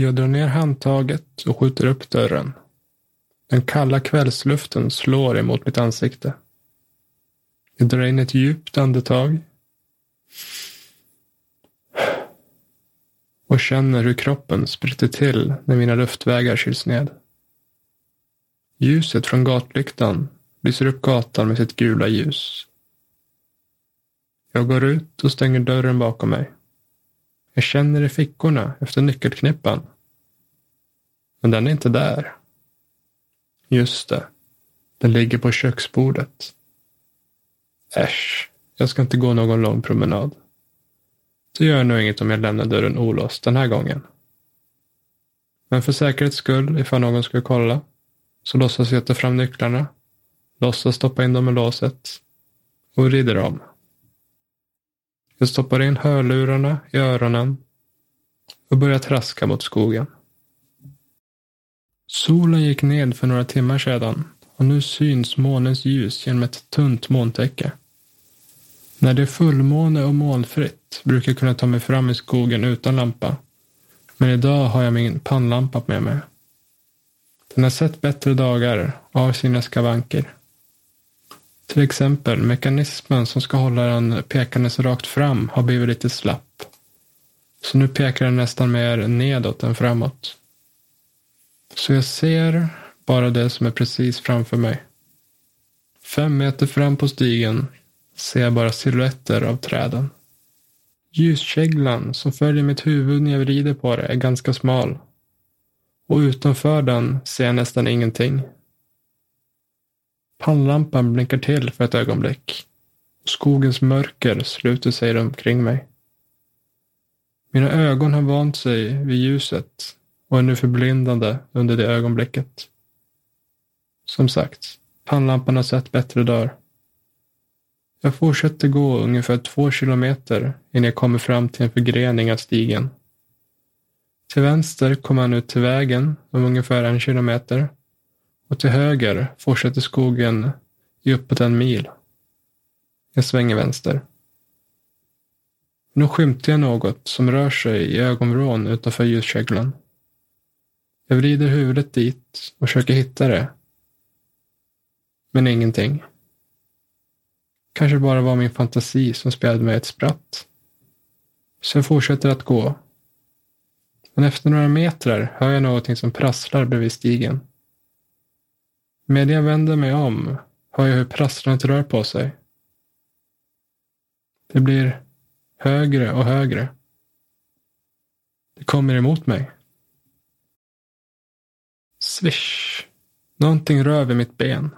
Jag drar ner handtaget och skjuter upp dörren. Den kalla kvällsluften slår emot mitt ansikte. Jag drar in ett djupt andetag. Och känner hur kroppen spritter till när mina luftvägar kyls ned. Ljuset från gatlyktan lyser upp gatan med sitt gula ljus. Jag går ut och stänger dörren bakom mig. Jag känner i fickorna efter nyckelknippan. Men den är inte där. Just det. Den ligger på köksbordet. Äsch, jag ska inte gå någon lång promenad. Det gör nog inget om jag lämnar dörren olåst den här gången. Men för säkerhets skull, ifall någon skulle kolla, så låtsas jag ta fram nycklarna, låtsas stoppa in dem i låset och rider om. Jag stoppar in hörlurarna i öronen och börjar traska mot skogen. Solen gick ned för några timmar sedan och nu syns månens ljus genom ett tunt molntäcke. När det är fullmåne och molnfritt brukar jag kunna ta mig fram i skogen utan lampa. Men idag har jag min pannlampa med mig. Den har sett bättre dagar och har sina skavanker. Till exempel mekanismen som ska hålla den pekandes rakt fram har blivit lite slapp. Så nu pekar den nästan mer nedåt än framåt. Så jag ser bara det som är precis framför mig. Fem meter fram på stigen ser jag bara silhuetter av träden. Ljuskäglan som följer mitt huvud när jag vrider på det är ganska smal. Och utanför den ser jag nästan ingenting. Pannlampan blinkar till för ett ögonblick. Skogens mörker sluter sig omkring mig. Mina ögon har vant sig vid ljuset och är nu förblindande under det ögonblicket. Som sagt, pannlampan har sett bättre dagar. Jag fortsätter gå ungefär två kilometer innan jag kommer fram till en förgrening av stigen. Till vänster kommer han ut till vägen om ungefär en kilometer och till höger fortsätter skogen i uppåt en mil. Jag svänger vänster. Nu skymtar jag något som rör sig i ögonvrån utanför ljuskäglan. Jag vrider huvudet dit och försöker hitta det. Men ingenting. Kanske bara var min fantasi som spelade mig ett spratt. Så jag fortsätter att gå. Men efter några meter hör jag någonting som prasslar bredvid stigen. Medan jag vänder mig om hör jag hur prasslandet rör på sig. Det blir högre och högre. Det kommer emot mig. Swish. Någonting rör vid mitt ben.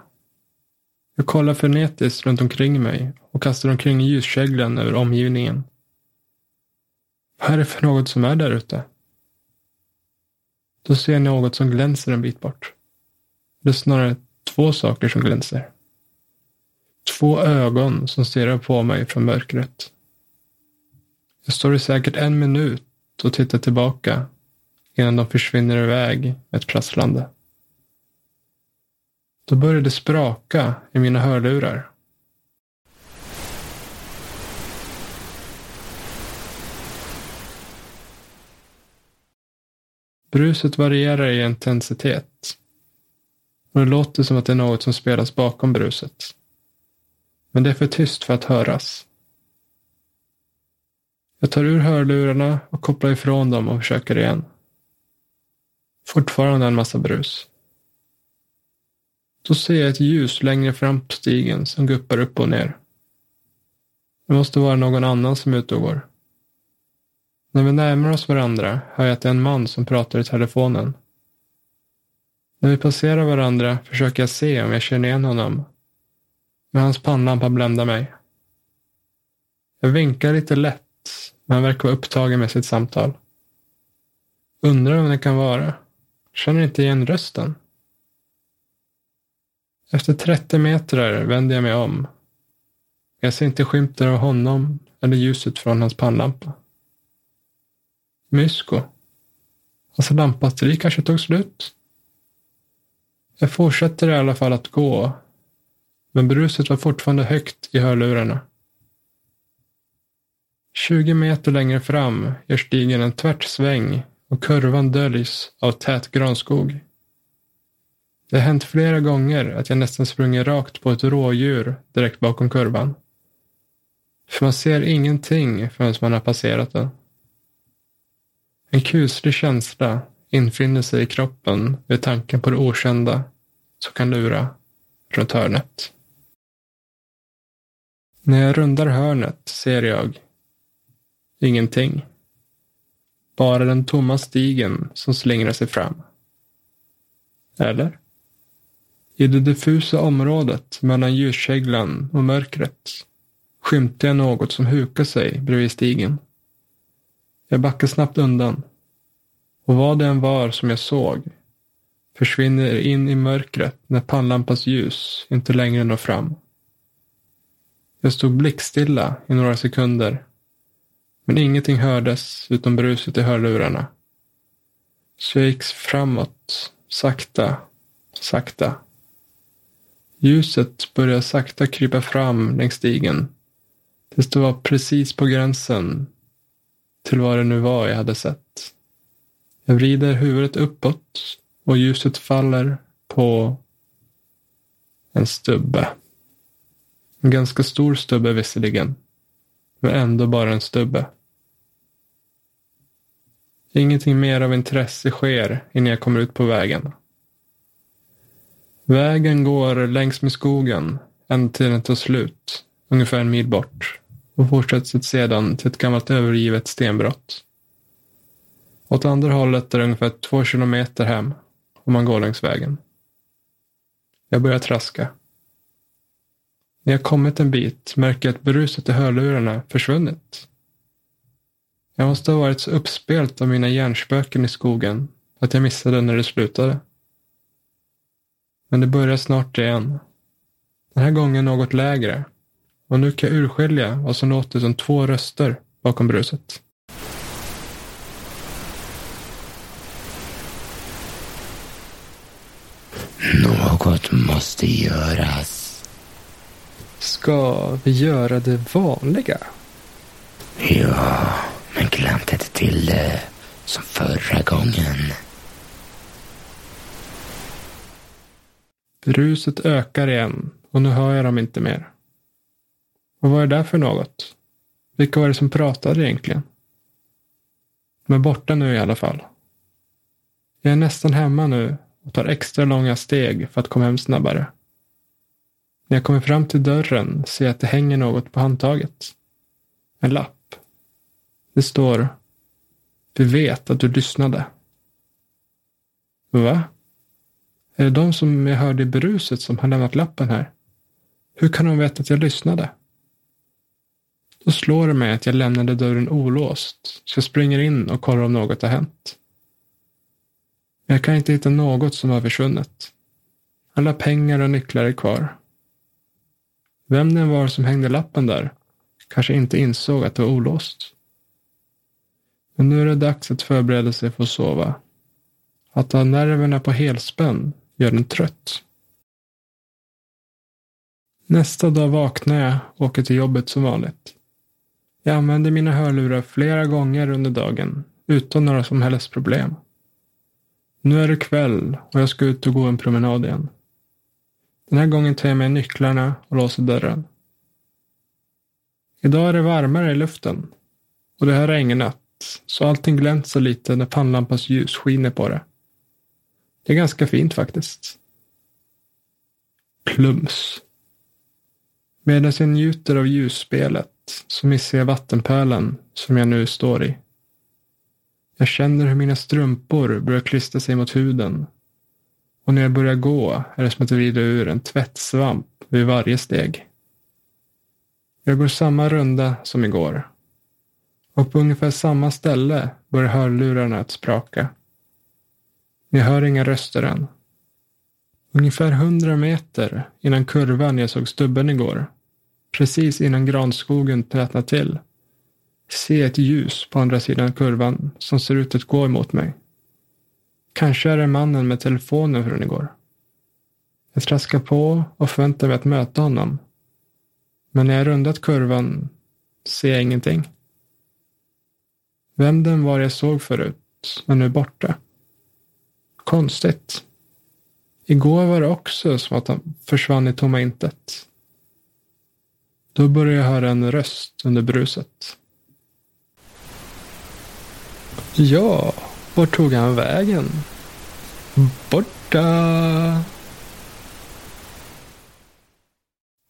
Jag kollar frenetiskt runt omkring mig och kastar omkring ljuskäglan över omgivningen. Vad är det för något som är där ute? Då ser jag något som glänser en bit bort. Det är snarare två saker som glänser. Två ögon som stirrar på mig från mörkret. Jag står i säkert en minut och tittar tillbaka innan de försvinner iväg med ett prasslande. Då börjar det spraka i mina hörlurar. Bruset varierar i intensitet. Och det låter som att det är något som spelas bakom bruset. Men det är för tyst för att höras. Jag tar ur hörlurarna och kopplar ifrån dem och försöker igen. Fortfarande en massa brus. Då ser jag ett ljus längre fram på stigen som guppar upp och ner. Det måste vara någon annan som är ute och går. När vi närmar oss varandra hör jag att det är en man som pratar i telefonen. När vi passerar varandra försöker jag se om jag känner igen honom. Men hans pannlampa bländar mig. Jag vinkar lite lätt, men han verkar vara upptagen med sitt samtal. Undrar vem det kan vara. Känner inte igen rösten. Efter 30 meter vänder jag mig om. Jag ser inte skymten av honom eller ljuset från hans pannlampa. Mysko. Alltså, hans lampbatteri kanske tog slut. Jag fortsätter i alla fall att gå. Men bruset var fortfarande högt i hörlurarna. 20 meter längre fram gör stigen en tvärt sväng och kurvan döljs av tät granskog. Det har hänt flera gånger att jag nästan sprungit rakt på ett rådjur direkt bakom kurvan. För man ser ingenting förrän man har passerat den. En kuslig känsla infinner sig i kroppen vid tanken på det okända som kan lura runt hörnet. När jag rundar hörnet ser jag ingenting. Bara den tomma stigen som slingrar sig fram. Eller? I det diffusa området mellan ljuskäglan och mörkret skymtar jag något som hukar sig bredvid stigen. Jag backar snabbt undan. Och vad det än var som jag såg försvinner in i mörkret när pannlampans ljus inte längre når fram. Jag stod blickstilla i några sekunder. Men ingenting hördes utom bruset i hörlurarna. Så jag gick framåt, sakta, sakta. Ljuset började sakta krypa fram längs stigen. Det var precis på gränsen till vad det nu var jag hade sett. Jag vrider huvudet uppåt och ljuset faller på en stubbe. En ganska stor stubbe visserligen, men ändå bara en stubbe. Ingenting mer av intresse sker innan jag kommer ut på vägen. Vägen går längs med skogen ända till den tar slut, ungefär en mil bort och fortsätter sedan till ett gammalt övergivet stenbrott. Åt andra hållet är det ungefär två kilometer hem och man går längs vägen. Jag börjar traska. När jag kommit en bit märker jag att bruset i hörlurarna försvunnit. Jag måste ha varit så uppspelt av mina hjärnspöken i skogen att jag missade när det slutade. Men det börjar snart igen. Den här gången något lägre. Och nu kan jag urskilja vad som låter som två röster bakom bruset. Något måste göras. Ska vi göra det vanliga? Ja, men glöm inte till det som förra gången. Bruset ökar igen och nu hör jag dem inte mer. Och vad är det för något? Vilka var det som pratade egentligen? De är borta nu i alla fall. Jag är nästan hemma nu och tar extra långa steg för att komma hem snabbare. När jag kommer fram till dörren ser jag att det hänger något på handtaget. En lapp. Det står Vi vet att du lyssnade. Va? Är det de som jag hörde i bruset som har lämnat lappen här? Hur kan de veta att jag lyssnade? Då slår det mig att jag lämnade dörren olåst, så jag springer in och kollar om något har hänt. Men jag kan inte hitta något som har försvunnit. Alla pengar och nycklar är kvar. Vem den var som hängde lappen där kanske inte insåg att det var olåst. Men nu är det dags att förbereda sig för att sova. Att ha nerverna på helspänn gör en trött. Nästa dag vaknar jag och åker till jobbet som vanligt. Jag använder mina hörlurar flera gånger under dagen utan några som helst problem. Nu är det kväll och jag ska ut och gå en promenad igen. Den här gången tar jag med nycklarna och låser dörren. Idag är det varmare i luften och det har regnat så allting glänser lite när pannlampans ljus skiner på det. Det är ganska fint faktiskt. Plums. Medan jag njuter av ljusspelet så missar jag vattenpölen som jag nu står i. Jag känner hur mina strumpor börjar klistra sig mot huden. Och när jag börjar gå är det som att vrida ur en tvättsvamp vid varje steg. Jag går samma runda som igår. Och på ungefär samma ställe börjar hörlurarna att spraka. Jag hör inga röster än. Ungefär hundra meter innan kurvan jag såg stubben igår, precis innan granskogen tätnade till, se ett ljus på andra sidan kurvan som ser ut att gå emot mig. Kanske är det mannen med telefonen från igår. Jag traskar på och förväntar mig att möta honom. Men när jag rundat kurvan ser jag ingenting. Vem den var jag såg förut är men nu borta. Konstigt. Igår var det också som att han försvann i tomma intet. Då började jag höra en röst under bruset. Ja, vart tog han vägen? Borta!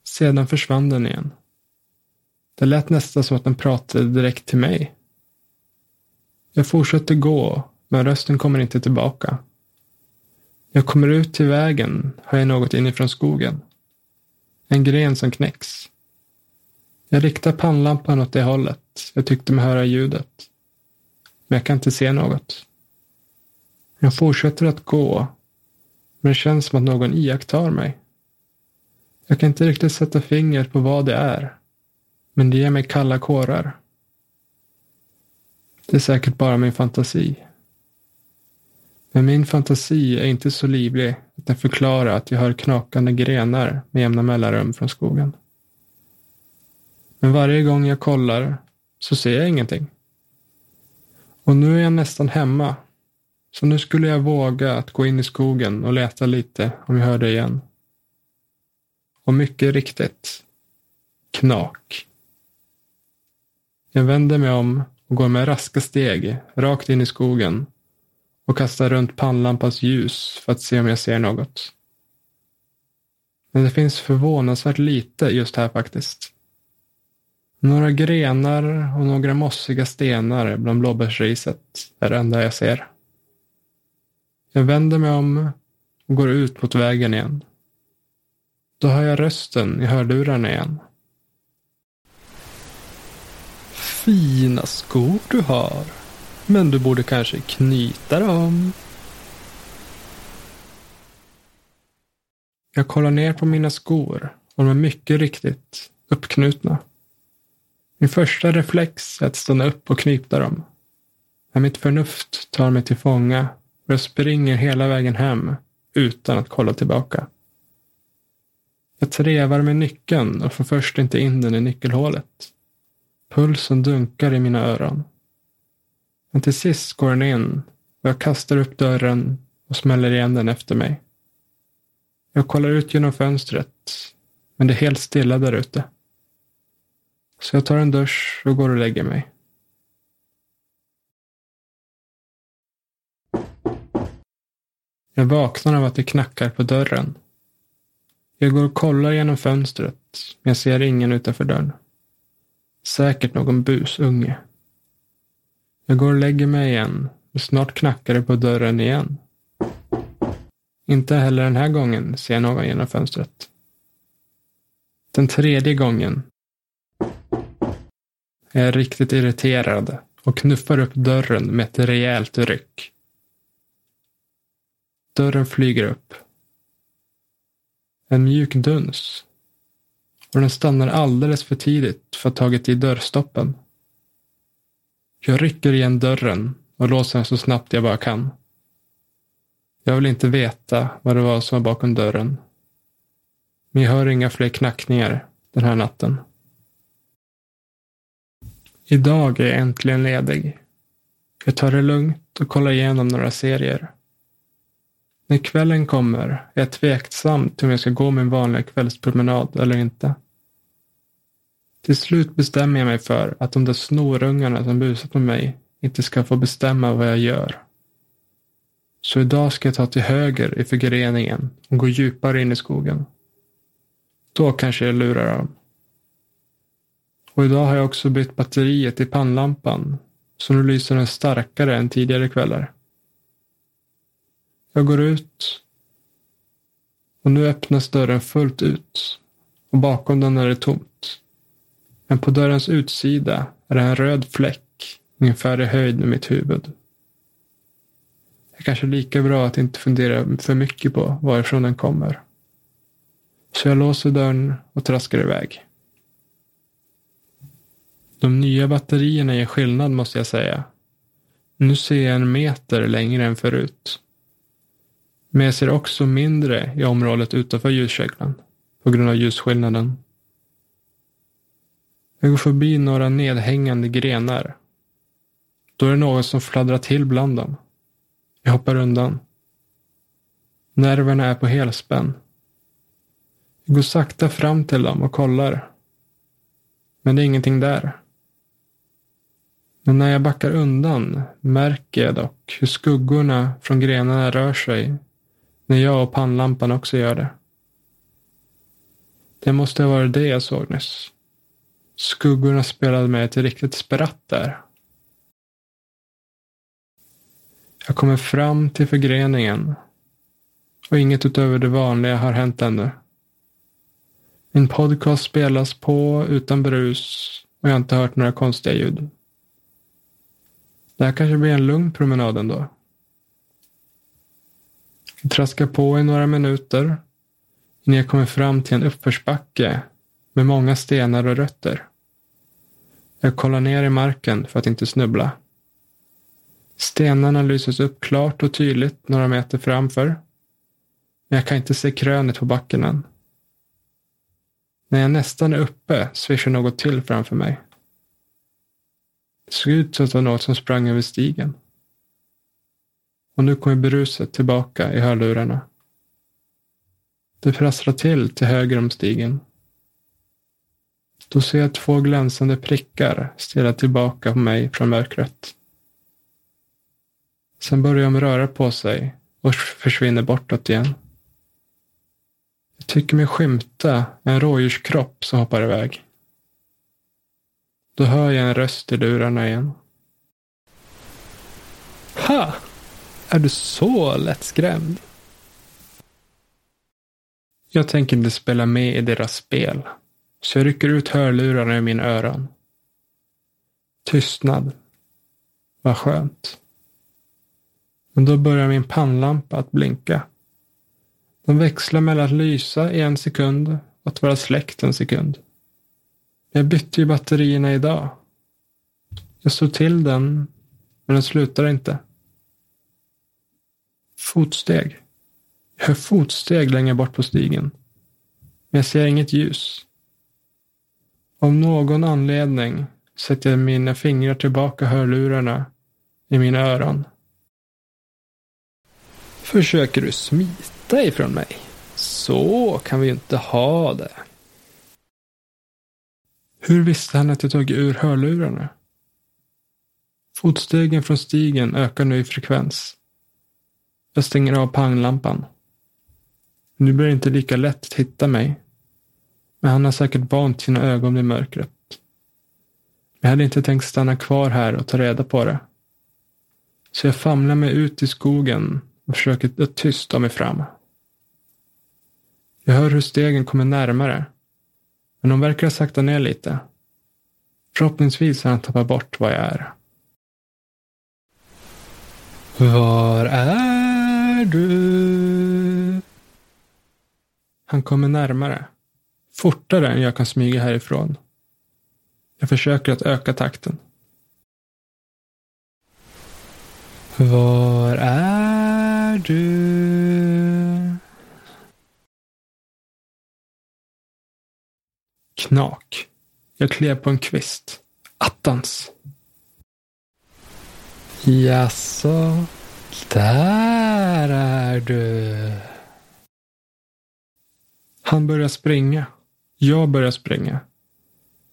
Sedan försvann den igen. Det lät nästan som att den pratade direkt till mig. Jag fortsätter gå, men rösten kommer inte tillbaka. Jag kommer ut till vägen, hör jag något inifrån skogen. En gren som knäcks. Jag riktar pannlampan åt det hållet. Jag tyckte mig höra ljudet. Men jag kan inte se något. Jag fortsätter att gå, men det känns som att någon iakttar mig. Jag kan inte riktigt sätta fingret på vad det är, men det ger mig kalla kårar. Det är säkert bara min fantasi. Men min fantasi är inte så livlig att den förklarar att jag hör knakande grenar med jämna mellanrum från skogen. Men varje gång jag kollar så ser jag ingenting. Och nu är jag nästan hemma. Så nu skulle jag våga att gå in i skogen och leta lite om jag hör det igen. Och mycket riktigt. Knak. Jag vänder mig om och går med raska steg rakt in i skogen och kastar runt pannlampans ljus för att se om jag ser något. Men det finns förvånansvärt lite just här faktiskt. Några grenar och några mossiga stenar bland blåbärsriset är det enda jag ser. Jag vänder mig om och går ut mot vägen igen. Då hör jag rösten i hörlurarna igen. Fina skor du har. Men du borde kanske knyta dem. Jag kollar ner på mina skor och de är mycket riktigt uppknutna. Min första reflex är att stanna upp och knyta dem. När mitt förnuft tar mig till fånga och jag springer hela vägen hem utan att kolla tillbaka. Jag trevar med nyckeln och får först inte in den i nyckelhålet. Pulsen dunkar i mina öron. Men till sist går den in och jag kastar upp dörren och smäller igen den efter mig. Jag kollar ut genom fönstret, men det är helt stilla där ute. Så jag tar en dusch och går och lägger mig. Jag vaknar av att det knackar på dörren. Jag går och kollar genom fönstret, men jag ser ingen utanför dörren. Säkert någon busunge. Jag går och lägger mig igen, men snart knackar det på dörren igen. Inte heller den här gången ser jag någon genom fönstret. Den tredje gången jag är riktigt irriterad och knuffar upp dörren med ett rejält ryck. Dörren flyger upp. En mjuk duns. Och den stannar alldeles för tidigt för att ha tagit i dörrstoppen. Jag rycker igen dörren och låser den så snabbt jag bara kan. Jag vill inte veta vad det var som var bakom dörren. Men jag hör inga fler knackningar den här natten. Idag är jag äntligen ledig. Jag tar det lugnt och kollar igenom några serier. När kvällen kommer är jag tveksam till om jag ska gå min vanliga kvällspromenad eller inte. Till slut bestämmer jag mig för att de där snorungarna som busat med mig inte ska få bestämma vad jag gör. Så idag ska jag ta till höger i förgreningen och gå djupare in i skogen. Då kanske jag lurar dem. Och idag har jag också bytt batteriet i pannlampan så nu lyser den starkare än tidigare kvällar. Jag går ut och nu öppnas dörren fullt ut och bakom den är det tomt. Men på dörrens utsida är det en röd fläck ungefär i höjd med mitt huvud. Det är kanske lika bra att inte fundera för mycket på varifrån den kommer. Så jag låser dörren och traskar iväg. De nya batterierna gör skillnad måste jag säga. Nu ser jag en meter längre än förut. Men jag ser också mindre i området utanför ljuskäglan på grund av ljusskillnaden. Jag går förbi några nedhängande grenar. Då är det något som fladdrar till bland dem. Jag hoppar undan. Nerverna är på helspänn. Jag går sakta fram till dem och kollar. Men det är ingenting där. Men när jag backar undan märker jag dock hur skuggorna från grenarna rör sig när jag och pannlampan också gör det. Det måste ha varit det jag såg nyss. Skuggorna spelade mig ett riktigt spratt där. Jag kommer fram till förgreningen och inget utöver det vanliga har hänt ännu. Min podcast spelas på utan brus och jag har inte hört några konstiga ljud. Det här kanske blir en lugn promenad ändå. Jag traskar på i några minuter innan jag kommer fram till en uppförsbacke med många stenar och rötter. Jag kollar ner i marken för att inte snubbla. Stenarna lyses upp klart och tydligt några meter framför. Men jag kan inte se krönet på backen än. När jag nästan är uppe svischar något till framför mig. Det såg ut som att det var något som sprang över stigen. Och nu kommer bruset tillbaka i hörlurarna. Det prasslar till till höger om stigen. Då ser jag två glänsande prickar stirra tillbaka på mig från mörkret. Sen börjar de röra på sig och försvinner bortåt igen. Jag tycker mig skymta en rådjurskropp som hoppar iväg. Då hör jag en röst i lurarna igen. Ha! Är du så lättskrämd? Jag tänker inte spela med i deras spel, så jag rycker ut hörlurarna i mina öron. Tystnad. Vad skönt. Men då börjar min pannlampa att blinka. Den växlar mellan att lysa i en sekund och att vara släckt en sekund. Jag bytte ju batterierna idag. Jag slog till den, men den slutar inte. Fotsteg. Jag hör fotsteg längre bort på stigen. Men jag ser inget ljus. Av någon anledning sätter jag mina fingrar tillbaka hörlurarna i mina öron. Försöker du smita ifrån mig? Så kan vi ju inte ha det. Hur visste han att jag tagit ur hörlurarna? Fotstegen från stigen ökar nu i frekvens. Jag stänger av panglampan. Nu blir det inte lika lätt att hitta mig. Men han har säkert vant sina ögon i mörkret. Jag hade inte tänkt stanna kvar här och ta reda på det. Så jag famlar mig ut i skogen och försöker att tysta mig fram. Jag hör hur stegen kommer närmare. Men de verkar ha sakta ner lite. Förhoppningsvis har han tappat bort vad jag är. Var är du? Han kommer närmare. Fortare än jag kan smyga härifrån. Jag försöker att öka takten. Var är du? Knak. Jag klev på en kvist. Attans. Jaså, där är du. Han börjar springa. Jag börjar springa.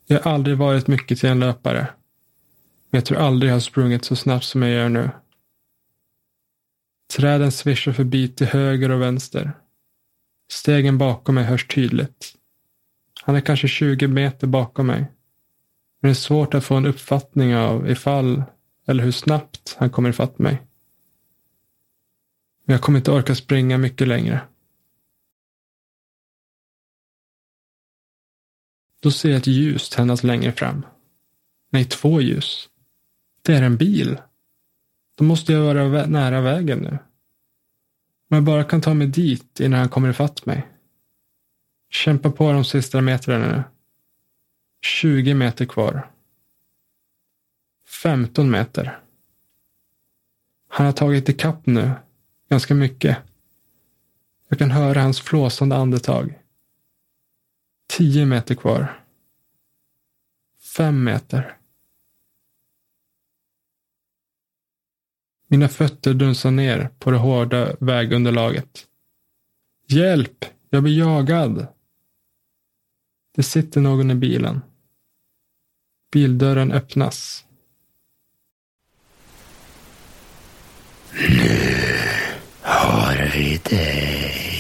Jag har aldrig varit mycket till en löpare. Men jag tror aldrig jag har sprungit så snabbt som jag gör nu. Träden svischar förbi till höger och vänster. Stegen bakom mig hörs tydligt. Han är kanske 20 meter bakom mig. Men det är svårt att få en uppfattning av ifall eller hur snabbt han kommer ifatt mig. Men jag kommer inte orka springa mycket längre. Då ser jag ett ljus tändas längre fram. Nej, två ljus. Det är en bil. Då måste jag vara vä nära vägen nu. Om jag bara kan ta mig dit innan han kommer ifatt mig. Kämpa på de sista metrarna nu. 20 meter kvar. 15 meter. Han har tagit ikapp nu. Ganska mycket. Jag kan höra hans flåsande andetag. 10 meter kvar. 5 meter. Mina fötter dunsar ner på det hårda vägunderlaget. Hjälp! Jag blir jagad! Det sitter någon i bilen. Bildörren öppnas. Nu Har vi dig?